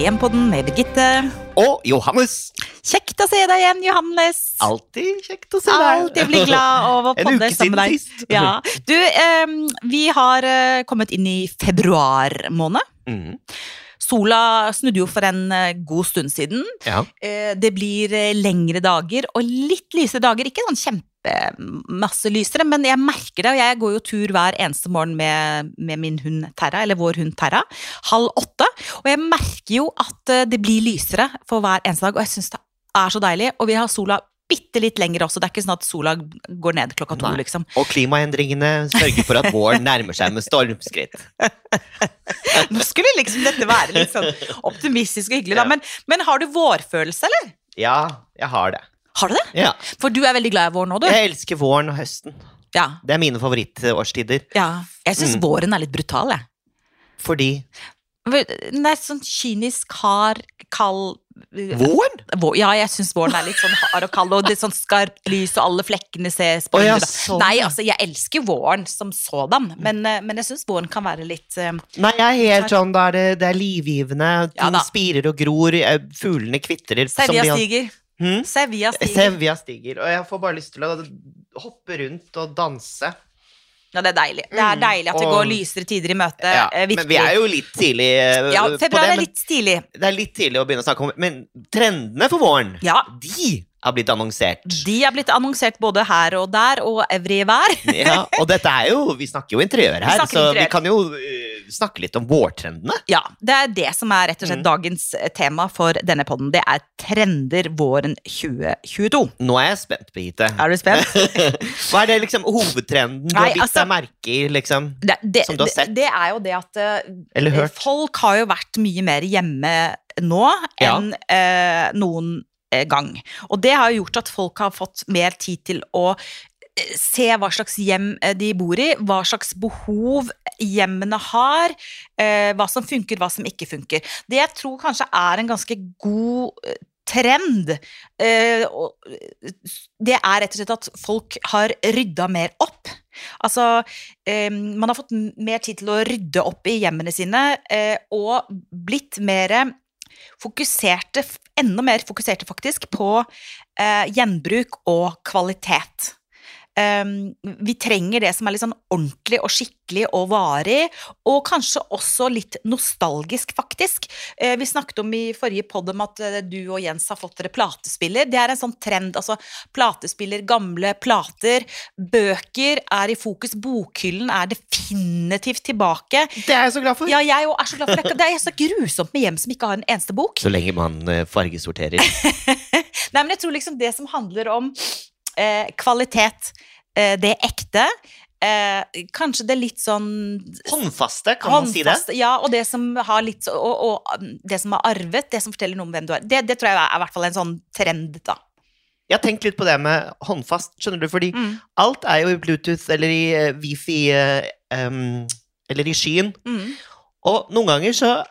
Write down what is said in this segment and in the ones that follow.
Til med Birgitte. Og Johannes! Kjekt å se deg igjen, Johannes. Alltid kjekt å se deg. Alltid bli glad over å podde sammen med siden deg. sist. Ja. Du, eh, vi har eh, kommet inn i februar måned. Mm, Sola snudde jo for en eh, god stund siden. ja. Eh, det blir lengre dager og litt lysere dager. Ikke sånn kjempemasse lysere, men jeg merker det. Og jeg går jo tur hver eneste morgen med, med min hund Terra, eller vår hund Terra, halv åtte. Og jeg merker jo at eh, det blir lysere for hver eneste dag, og jeg syns det er så deilig. Og vi har sola bitte litt lenger også. Det er ikke sånn at sola går ned klokka to, Nei. liksom. Og klimaendringene sørger for at våren nærmer seg med stormskritt. Nå skulle liksom dette være litt sånn optimistisk og hyggelig, da. Men, men har du vårfølelse, eller? Ja, jeg har det. Har du det? Ja. For du er veldig glad i våren nå, du. Jeg elsker våren og høsten. Ja. Det er mine favorittårstider. Ja, jeg syns Mm. våren er litt brutal, jeg. Fordi Den er sånn kynisk, hard, kald Våren? Vår, Ja, jeg syns våren er litt sånn hard og kald, og det er sånn skarpt lys, og alle flekkene ses på oh, ja, sånn. Nei, altså, jeg elsker våren som sådan, men, eh, men jeg syns våren kan være litt uh, Nei, jeg er helt sånn, da er det, det er livgivende, ting ja, spirer og gror, fuglene kvitrer som Sevja stiger. Hm? Sevilla stiger. Sevilla stiger, og jeg får bare lyst til å hoppe rundt og danse. Ja, det er deilig. Det er Mm, deilig at det går lysere tider i møte. Ja, eh, men vi er jo litt tidlig eh, Ja, på det, er litt tidlig. det er litt tidlig å begynne å snakke om Men trendene for våren, Ja. de har blitt annonsert. De er blitt annonsert både her og der, og everywhere. Ja, og dette er jo Vi snakker jo interiør her, snakker så interiør. vi kan jo eh, snakke litt om vårtrendene. Ja, det er det som er rett og slett Mm. dagens eh, tema for denne podden. Det er trender våren 2022. Nå er jeg spent, Birgitte. Er du spent? Hva er det liksom hovedtrenden du Nei, har bitt altså- deg merke i, liksom? Det, det, Som du har sett? det er jo det at eh, folk har jo vært mye mer hjemme nå Ja. enn eh, noen eh, gang. Og det har gjort at folk har fått mer tid til å se hva slags hjem de bor i, hva slags behov hjemmene har, eh, hva som funker, hva som ikke funker. Det jeg tror kanskje er en ganske god eh, trend, eh, det er rett og slett at folk har rydda mer opp. Altså, man har fått mer tid til å rydde opp i hjemmene sine, og blitt mer fokuserte, enda mer fokuserte faktisk, på gjenbruk og kvalitet. Um, vi trenger det som er litt sånn ordentlig og skikkelig og varig, og kanskje også litt nostalgisk, faktisk. Eh, vi snakket om i forrige podd om at eh, du og Jens har fått dere platespiller. Det er en sånn trend. altså Platespiller, gamle plater, bøker er i fokus. Bokhyllen er definitivt tilbake. Det er jeg så glad for. Ja, jeg òg er så glad for det. Det er så grusomt med hjem som ikke har en eneste bok. Så lenge man eh, fargesorterer. Nei, men jeg tror liksom det som handler om eh, kvalitet, eh, det ekte, eh, kanskje det litt sånn Håndfaste, kan man si det? Ja, og det som har litt så- og, og um, det som har arvet, det som forteller noe om hvem du er. Det, det tror jeg er i hvert fall en sånn trend, da. Jeg har tenkt litt på det med håndfast, skjønner du, fordi Mm. alt er jo i Bluetooth eller i uh, Wifi uh, um, eller i skyen. Mm. Og noen ganger så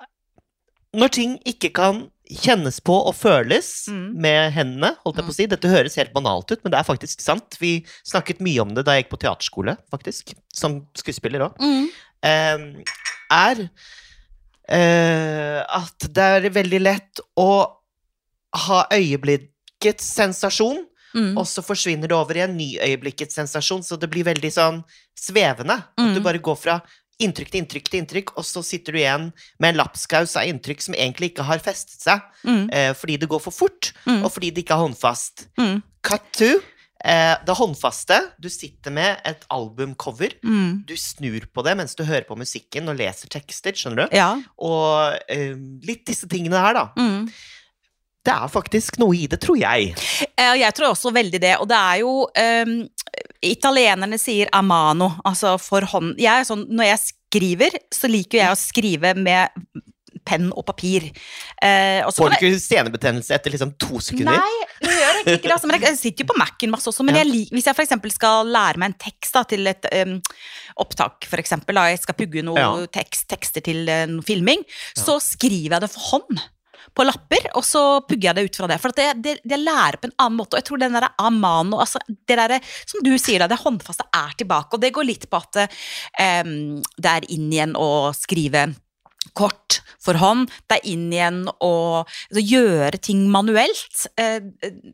Når ting ikke kan kjennes på og føles Mm. med hendene, holdt jeg på å si Dette høres helt banalt ut, men det er faktisk sant. Vi snakket mye om det da jeg gikk på teaterskole, faktisk. Som skuespiller òg. Mm. er uh, at det er veldig lett å ha øyeblikkets sensasjon, Mm. og så forsvinner det over i en ny øyeblikkets sensasjon, så det blir veldig sånn svevende. At du Mm. bare går fra inntrykk til inntrykk til inntrykk, og så sitter du igjen med en lapskaus av inntrykk som egentlig ikke har festet seg, Mm. eh, fordi det går for fort, Mm. og fordi det ikke er håndfast. Mm. Cut to. Eh, det håndfaste. Du sitter med et albumcover. Mm. Du snur på det mens du hører på musikken og leser tekster, skjønner du? Ja. Og eh, litt disse tingene her, da. Det er faktisk noe i det, tror jeg. Eh, Jeg tror også veldig det, og det er jo um, Italienerne sier amano, altså for hånd. Jeg er sånn, når jeg skriver, så liker jeg å skrive med penn og papir. Eh, og Får du ikke senebetennelse etter liksom to sekunder? Nei, jeg gjør egentlig ikke det. Altså, men jeg sitter jo på Mac-en masse også. Men Ja. jeg hvis jeg eksempel skal lære meg en tekst da, til et um, opptak, for eksempel, da jeg skal pugge noen Ja. tekst, tekster til uh, noe filming, så skriver jeg det for hånd. På lapper, og så pugger jeg det ut fra det. For det, det, det lærer på en annen måte. Og jeg tror den derre amano, altså det derre som du sier, det håndfaste er tilbake. Og det går litt på at um, det er inn igjen å skrive kort for hånd. Det er inn igjen å altså, gjøre ting manuelt. Eh,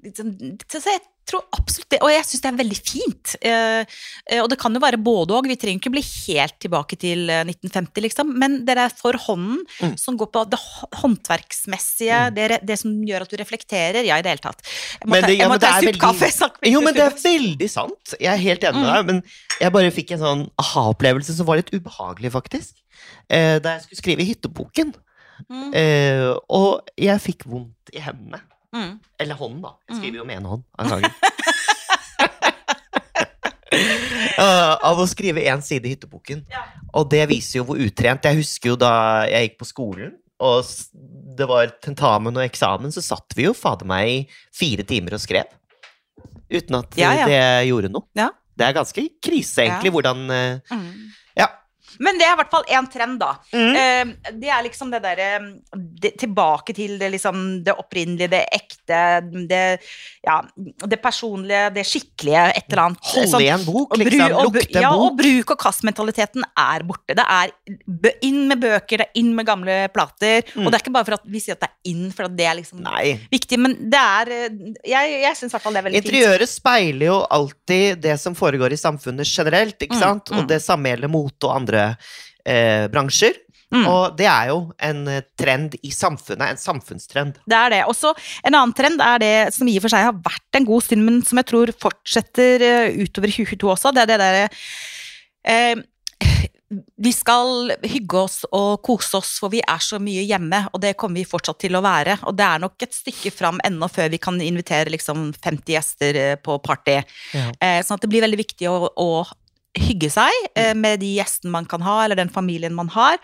liksom, så jeg tror absolutt det, og jeg syns det er veldig fint. Eh, eh, og det kan jo være både og, vi trenger ikke bli helt tilbake til eh, 1950, liksom, men det er for hånden Mm. som går på det håndverksmessige, Mm. det, det som gjør at du reflekterer. Ja, i det hele tatt. Jeg må Men det- ja, jeg må ta en veldig... kaffe. Jo, men det er veldig sant. Jeg er helt enig med Mm. deg. Men jeg bare fikk en sånn aha-opplevelse som var litt ubehagelig, faktisk. Eh, da jeg skulle skrive hytteboken. Mm, Eh, og jeg fikk vondt i hendene. Mm. Eller hånden, da. Jeg Mm. skriver jo med én hånd av gangen. Uh, av å skrive én side i hytteboken. Ja. Og det viser jo hvor utrent Jeg husker jo da jeg gikk på skolen, og det var tentamen og eksamen, så satt vi jo fader meg i fire timer og skrev. Uten at Ja, ja. det gjorde noe. Ja. Det er ganske krise, egentlig, hvordan uh, Mm. Ja. Men det er i hvert fall én trend, da. Mm. Uh, det er liksom det derre Tilbake til det, liksom, det opprinnelige, det ekte, det, ja, det personlige, det skikkelige, et eller annet. Holde Sånn- i en bok, liksom. og Lukte en ja, og bruk- og kastmentaliteten er borte. Det er inn med bøker, det er inn med gamle plater. Mm. Og det er ikke bare for at vi sier at det er inn, for at det er liksom Nei. viktig, men det er eh, Jeg, jeg syns i hvert fall det er veldig fint. Interiøret speiler jo alltid det som foregår i samfunnet generelt, ikke Mm, sant? mm. Og det samme gjelder mote og andre eh, bransjer. Mm. Og det er jo en eh, trend i samfunnet, en samfunnstrend. Det er det. Og så en annen trend er det som i og for seg har vært en god stund, men som jeg tror fortsetter eh, utover 2022 også. Det er det derre eh, Vi skal hygge oss og kose oss, for vi er så mye hjemme, og det kommer vi fortsatt til å være. Og det er nok et stykke fram ennå før vi kan invitere liksom 50 gjester eh, på party. Ja. Eh, sånn at det blir veldig viktig å, å hygge seg eh, med de gjestene man kan ha, eller den familien man har.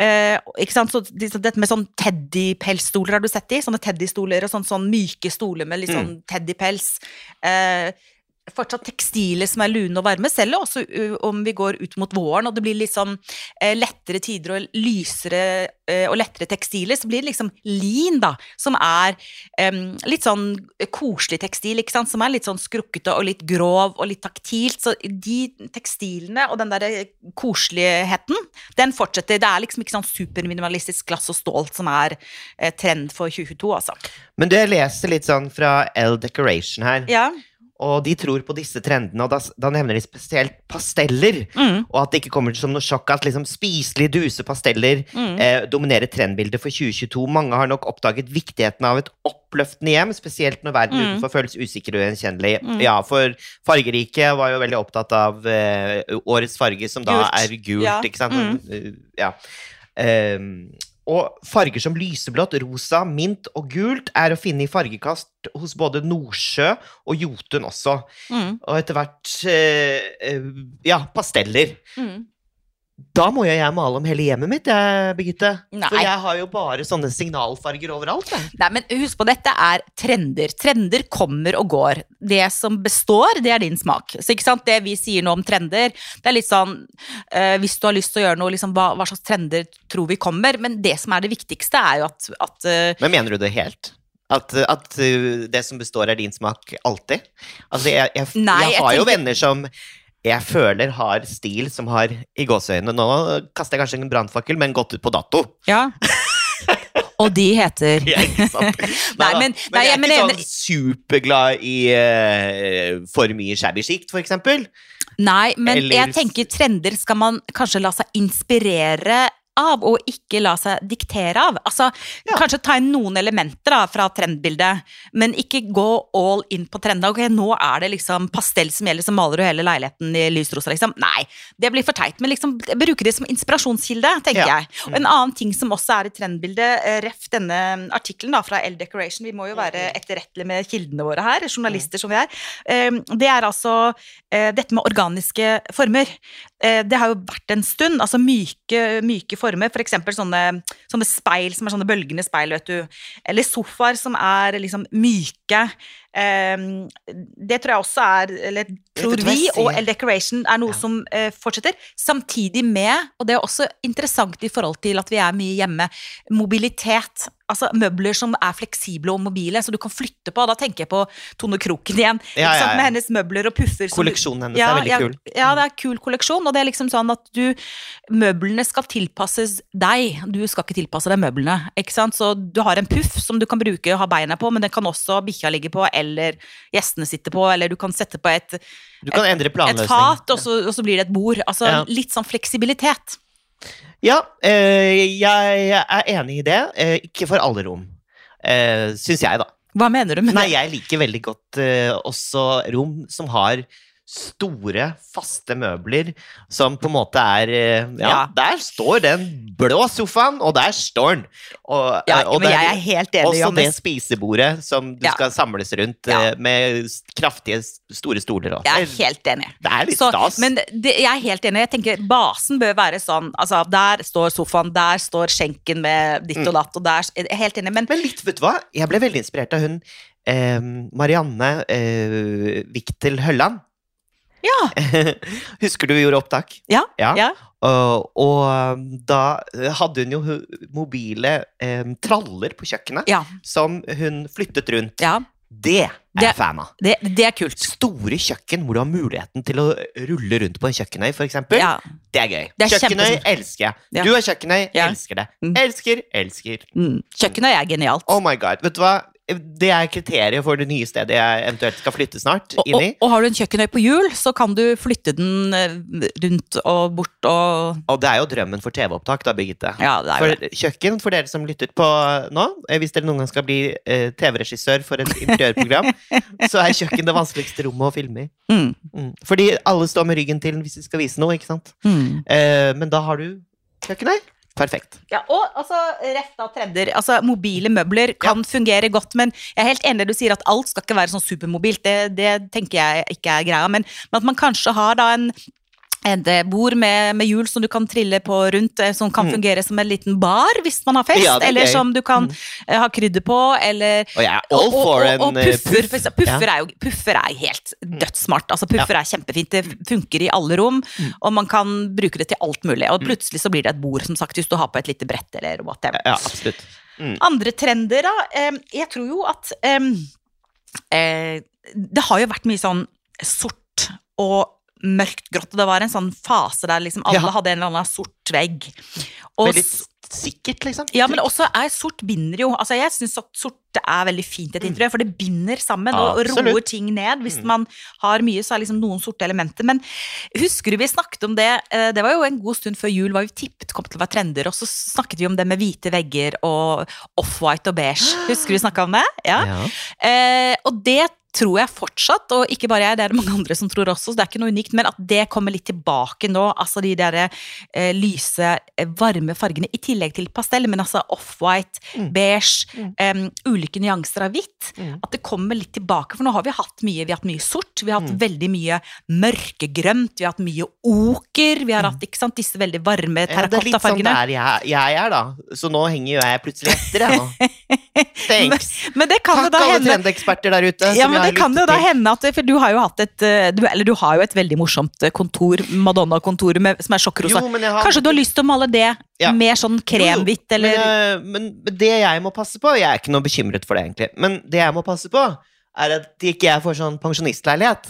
Eh, ikke sant? Så de- dette med sånn teddypelsstoler har du sett de? Sånne teddystoler og sånne, sånne myke stoler med litt sånn teddypels. Eh, fortsatt tekstiler som er lune og varme, selv også uh, om vi går ut mot våren og det blir eh, lettere tider og lysere eh, og lettere tekstiler, så blir det liksom lin, da, som er um, litt sånn koselig tekstil, ikke sant, som er litt sånn skrukkete og litt grov og litt taktilt. Så de tekstilene og den derre koseligheten, den fortsetter. Det er liksom ikke sånn superminimalistisk glass og stål som er eh, trend for 2022, altså. Men du, jeg leser litt sånn fra L Decoration her, Ja. Og de tror på disse trendene, og da, da nevner de spesielt pasteller. Mm, Og at det ikke kommer som noe sjokk at liksom spiselige, duse pasteller mm. eh, dominerer trendbildet for 2022. Mange har nok oppdaget viktigheten av et oppløftende hjem, spesielt når verden Mm. utenfor føles usikker og ugjenkjennelig. Mm. Ja, for fargerike var jo veldig opptatt av eh, årets farge, som da Gult. er gult, Ja. ikke sant? Mm. Eh, ja. Ehm, og farger som lyseblått, rosa, mint og gult er å finne i fargekast hos både Nordsjø og Jotun også. Mm, Og etter hvert eh, eh, ja, pasteller. mm. Da må jo jeg male om hele hjemmet mitt, jeg, Birgitte. Nei. For jeg har jo bare sånne signalfarger overalt. Jeg. Nei, men husk på, dette er trender. Trender kommer og går. Det som består, det er din smak. Så ikke sant, det vi sier nå om trender, det er litt sånn eh, Hvis du har lyst til å gjøre noe, liksom, hva, hva slags trender tror vi kommer? Men det som er det viktigste, er jo at, at eh, Men mener du det helt? At, at uh, det som består, er din smak alltid? Altså, jeg, jeg jeg har jo venner som jeg føler har stil som har i gåseøynene Nå kaster jeg kanskje en brannfakkel, men gått ut på dato. Ja. og de heter Ja, ikke sant? Nei, men- nei, jeg er ikke sånn superglad i uh, for mye shabby chic, for eksempel. Nei, men Eller- jeg tenker trender skal man kanskje la seg inspirere av, og ikke la seg diktere av. Altså, Ja. Kanskje ta inn noen elementer da, fra trendbildet, men ikke gå all in på trendene. Ok, nå er det liksom pastell som gjelder, så maler du hele leiligheten i lysrosa, liksom. Nei, det blir for teit. Men liksom, bruke det som inspirasjonskilde, tenker Ja. jeg. Og en annen ting som også er i trendbildet, eh, ref denne artikkelen fra L Decoration, vi må jo være etterrettelige med kildene våre her, journalister som vi er, eh, det er altså eh, dette med organiske former. Eh, Det har jo vært en stund, altså myke, myke former, for eksempel sånne, sånne speil som er sånne bølgende speil, vet du. Eller sofaer som er liksom myke. Eh, Det tror jeg også er, eller tror vi, og? L Decoration er noe Ja. som eh, fortsetter. Samtidig med, og det er også interessant i forhold til at vi er mye hjemme, mobilitet. Altså, møbler som er fleksible og mobile, så du kan flytte på. Da tenker jeg på Tone Kroken igjen. Ja, ja, ja. Med hennes møbler og puffer. Kolleksjonen hennes ja, er veldig kul. Ja, det er kul kolleksjon, og det er liksom sånn at du Møblene skal tilpasses deg, du skal ikke tilpasse deg møblene. Ikke sant? Så du har en puff som du kan bruke og ha beina på, men den kan også bikkja ligge på, eller gjestene sitter på, eller du kan sette på et, endre et fat, og så, og så blir det et bord. Altså Ja. litt sånn fleksibilitet. Ja, eh, jeg er enig i det. Eh, ikke for alle rom, eh, syns jeg, da. Hva mener du med det? Nei, jeg liker veldig godt eh, også rom som har store, faste møbler som på en måte er eh, ja, Ja. der står den blå sofaen, og der står den. Og, Ja, eh, og men det jeg er helt enig, også det spisebordet som du Ja. skal samles rundt Ja. eh, med kraftige, store stoler. også. Jeg er helt enig. Det er litt Så, stas. men det, jeg er helt enig. Jeg tenker Basen bør være sånn altså, Der står sofaen, der står skjenken med ditt Mm. og datt, og der Jeg er helt enig, men Men litt, vet du hva? Jeg ble veldig inspirert av hun eh, Marianne eh, Viktel Hølland. Ja. Husker du vi gjorde opptak? Ja. Ja. ja. Og, og um, da hadde hun jo mobile um, traller på kjøkkenet ja, som hun flyttet rundt. ja. Det er Det- jeg fan av. Det, det er kult. Store kjøkken hvor du har muligheten til å rulle rundt på en kjøkkenøy, eksempel. Ja. Det er gøy. Det er kjøkkenøy elsker jeg. Ja. Du har kjøkkenøy, elsker det. Mm. Elsker, elsker. Mm. Kjøkkenøy er genialt. Oh my god. Vet du hva? Det er kriteriet for det nye stedet jeg eventuelt skal flytte snart Og, og, i. og har du en kjøkkenøy på hjul, så kan du flytte den eh, rundt og bort og Og det er jo drømmen for TV-opptak, da, Birgitte. Ja, det er jo For det. kjøkken, for dere som lytter på nå, eh, hvis dere noen gang skal bli eh, TV-regissør for et interiørprogram, så er kjøkken det vanskeligste rommet å filme i. Mm. Mm. Fordi alle står med ryggen til hvis de skal vise noe, ikke sant? Mm. Eh, men da har du kjøkkenøy. Perfekt. Ja, og altså, rett av trender. Altså, mobile møbler kan fungere godt, men jeg er helt enig i det du sier at alt skal ikke være sånn supermobilt. Det, det tenker jeg ikke er greia. Men, men at man kanskje har da en et eh, bord med, med hjul som du kan trille på rundt, eh, som kan Mm. fungere som en liten bar hvis man har fest, Ja, er eller som du kan Mm. eh, ha krydder på, eller er all og, og, og, og puffer, puff. Puffer, ja. Er jo, puffer er helt dødssmart. Altså, puffer er kjempefint. Det funker i alle rom, Mm. og man kan bruke det til alt mulig. Og plutselig så blir det et bord, som sagt, hvis du har på et lite brett eller whatever. Ja, absolutt. Andre trender, da. jeg tror jo at um, eh, Det har jo vært mye sånn sort og mørkt grått. og Det var en sånn fase der liksom alle Ja. hadde en eller annen sort vegg. Og Veldig sikkert, liksom. ja, men også er sort binder jo. Altså, jeg syns at sort er veldig fint i et interiør, for det binder sammen og, Absolutt. roer ting ned. Hvis Mm. man har mye, så er liksom noen sorte elementer. Men husker du vi snakket om det? eh, Det var jo en god stund før jul hva vi tippet kom til å være trender, og så snakket vi om det med hvite vegger og off-white og beige. Husker du vi snakka om det? Ja. Ja. Eh, og det tror jeg fortsatt, og ikke bare jeg, det er det mange andre som tror også, så det er ikke noe unikt, men at det kommer litt tilbake nå. Altså de der eh, lyse, eh, varme fargene, i tillegg til pastell, men altså off-white, Mm. beige, Mm. Um, ulike nyanser av hvitt. Mm. At det kommer litt tilbake, for nå har vi hatt mye. Vi har hatt mye sort, vi har hatt Mm. veldig mye mørkegrønt, vi har hatt mye oker, vi har hatt ikke sant, disse veldig varme Ja, det er litt sånn der jeg, jeg er, da. Så nå henger jo jeg plutselig etter, jeg nå. Thanks. men det kan Takk, Takk da alle trendeksperter der ute. Ja, men jeg det kan jo da hende at For du har jo hatt et eh, du, Eller du har jo et veldig morsomt eh, kontor, Madonna-kontoret som er sjokkrosa. Har Kanskje du har lyst til å male det Ja. mer sånn kremhvitt, eller men, men det jeg må passe på Jeg er ikke noe bekymret for det, egentlig. Men det jeg må passe på, er at ikke jeg får sånn pensjonistleilighet.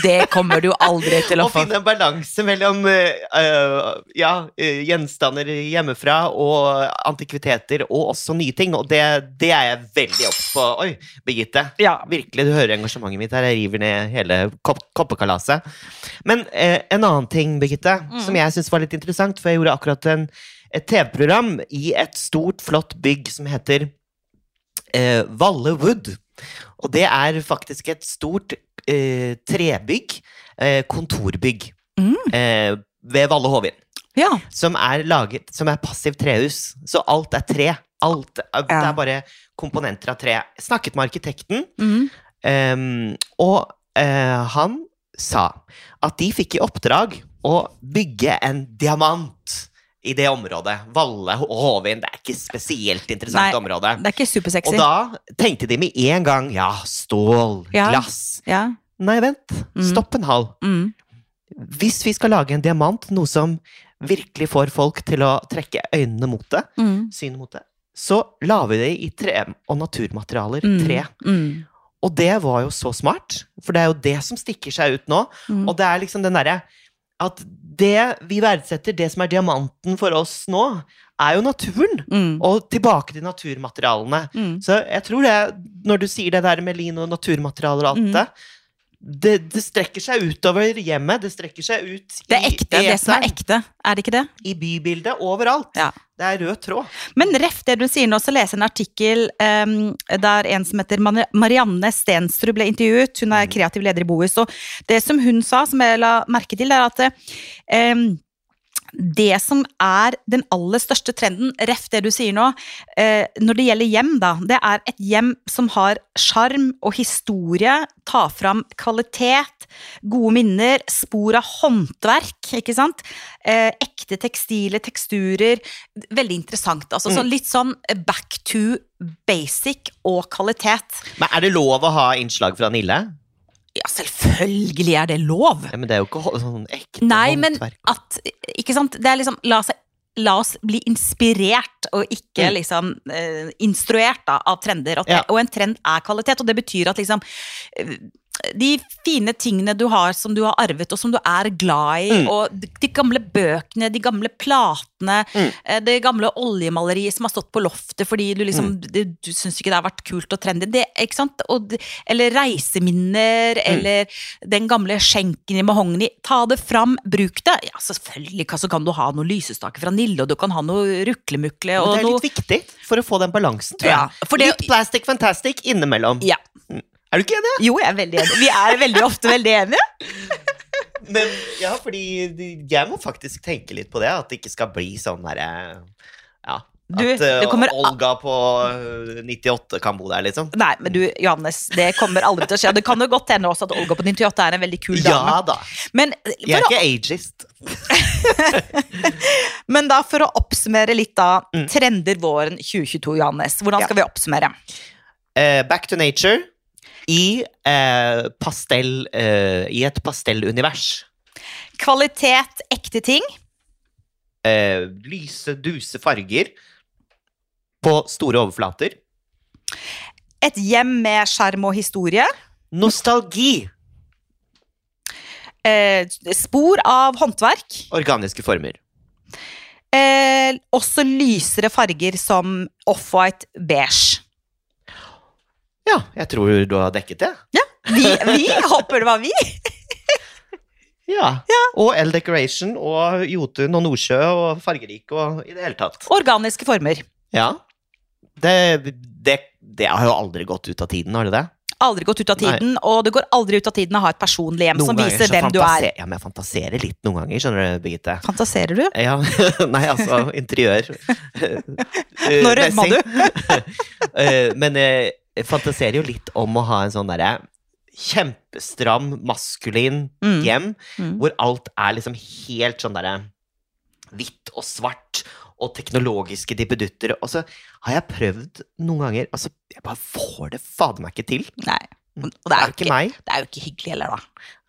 Det kommer du aldri til å få. Å finne en balanse mellom eh, ja, eh, gjenstander hjemmefra og antikviteter, og også nye ting. Og det, det er jeg veldig obs på. Oi, Birgitte. Ja. Virkelig, du hører engasjementet mitt her. Jeg river ned hele kopp koppekalaset. Men uh, en annen ting, Birgitte, Mm. som jeg syns var litt interessant, for jeg gjorde akkurat en, et TV-program i et stort, flott bygg som heter uh, Valle Wood. Og det er faktisk et stort eh, trebygg, eh, kontorbygg, Mm. eh, ved Valle Hovin. ja. Som er laget Som er passivt trehus. Så alt er tre. Alt, er- Det er bare komponenter av tre. Jeg snakket med arkitekten, Mm. Ehm, og eh, han sa at de fikk i oppdrag å bygge en diamant i det området. Valle og Hovin. Det er ikke spesielt interessant Nei. område. Det er ikke supersexy. Og da tenkte de med en gang ja, stål, Ja. glass. ja. Nei, vent. Mm. Stopp en hal. Mm. Hvis vi skal lage en diamant, noe som virkelig får folk til å trekke øynene mot det, Mm. synet mot det, så lager det i tre og naturmaterialer. Mm. Tre. Mm. Og det var jo så smart, for det er jo det som stikker seg ut nå. Mm. Og det er liksom den derre at det vi verdsetter, det som er diamanten for oss nå, er jo naturen. Mm. Og tilbake til naturmaterialene. Mm. Så jeg tror det, når du sier det der med lin og naturmaterialer og alt Mm. Det, det, strekker seg utover hjemmet. Det strekker seg ut i Det er ekte, det som er ekte. Er det ikke det? i bybildet, overalt. Ja. Det er rød tråd. Men ref det du sier nå, så leser jeg en artikkel um, der en som heter Marianne Stensrud ble intervjuet. Hun er Mhm. kreativ leder i Bohus. Og det som hun sa, som jeg la merke til, er at em, det som er den aller største trenden, ref det du sier nå, eh, når det gjelder hjem, da, det er et hjem som har sjarm og historie, tar fram kvalitet, gode minner, spor av håndverk, ikke sant? Eh, ekte tekstile teksturer. Veldig interessant. Altså, så Mm. litt sånn back to basic og kvalitet. Men er det lov å ha innslag fra Nille? Ja, selvfølgelig er det lov! Ja, men det er jo ikke sånn ekte Nei, men at Ikke sant? Det er liksom La, seg, la oss bli inspirert, og ikke Mm. liksom uh, instruert da, av trender. Og, Ja. og en trend er kvalitet, og det betyr at liksom eh, de fine tingene du har som du har arvet og som du er glad i, Mm. og de, de gamle bøkene, de gamle platene, Mm. eh, det gamle oljemaleriet som har stått på loftet fordi du liksom Mm. det, Du syns ikke det har vært kult og trendy, det, ikke sant? Og, eller reiseminner, Mm. eller den gamle skjenken i mahogni. Ta det fram, bruk det. Ja, selvfølgelig så kan du ha noe lysestake fra Nille, og du kan ha noe ruklemukle og det er noe litt viktig for å få den balansen, tror Ja, jeg. for det- Litt plastic fantastic innimellom. Ja. Er du ikke enig? Jo, jeg er veldig enig. Vi er veldig ofte veldig enige. Men ja, fordi jeg må faktisk tenke litt på det, at det ikke skal bli sånn derre Ja. Du, at eh, kommer- Olga på eh, 98 kan bo der, liksom. Nei, men du, Johannes, det kommer aldri til å skje. Det kan jo godt hende også at Olga på 98 er en veldig kul dame. Ja da. Men, Jeg er å, ikke ageist. men da, for å oppsummere litt, da. Mm. Trender våren 2022, Johannes. Hvordan Ja. skal vi oppsummere? Uh, back to nature i eh, pastell eh, I et pastellunivers. Kvalitet, ekte ting. Eh, lyse, duse farger på store overflater. Et hjem med skjerm og historie. Nostalgi. Eh, spor av håndverk. Organiske former. Eh, også lysere farger som off-white beige. Ja, jeg tror du har dekket det. Vi, vi håper det var vi. Ja. Og L Decoration og Jotun og Nordsjø og Fargerik og i det hele tatt. Organiske former. Ja. Det, det, det har jo aldri gått ut av tiden, har det det? Aldri gått ut av tiden, og det går aldri ut av tiden å ha et personlig hjem som viser hvem du er. Ja, men jeg fantaserer litt noen ganger, skjønner du, Birgitte. Fantaserer du? Ja, nei, altså, interiør. Eh, Nå rødma messing. Eh, Men eh, jeg fantaserer jo litt om å ha en sånn derre kjempestram, maskulin Mm. hjem, Mm. hvor alt er liksom helt sånn derre hvitt og svart og teknologiske dippedutter. Og så har jeg prøvd noen ganger Altså, jeg bare får det fader meg ikke til. Nei. Mm. Og det er, jo ikke ikke, meg. det er jo ikke hyggelig heller, da.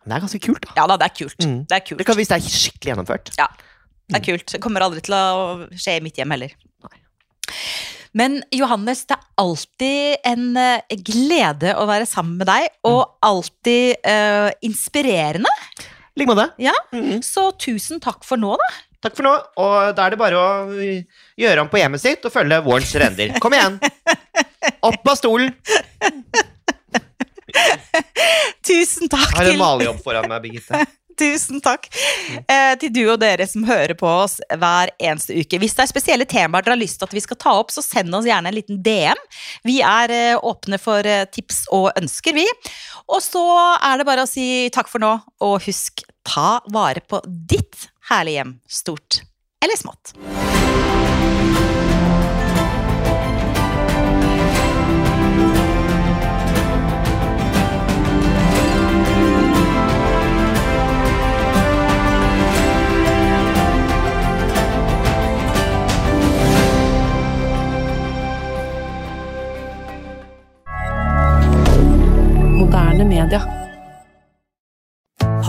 Men det er ganske kult, da. Ja da, det er kult. Mm. Det er kult. Det kan Hvis det er skikkelig gjennomført. Det er kult. Det kommer aldri til å skje i mitt hjem heller. Men Johannes, det er alltid en eh, glede å være sammen med deg, og alltid uh, inspirerende. I like måte. Ja. Mhm. Så tusen takk for nå, da. Takk for nå. Og da er det bare å gjøre om på hjemmet sitt og følge vårens trender. Kom igjen! Opp av stolen! Tusen takk Jeg har en til malejobb foran meg, Birgitte. Tusen takk eh, til du og dere som hører på oss hver eneste uke. Hvis det er spesielle temaer dere har lyst til at vi skal ta opp, så send oss gjerne en liten DM. Vi er eh, åpne for eh, tips og ønsker, vi. Og så er det bare å si takk for nå, og husk, ta vare på ditt herlige hjem, stort eller smått.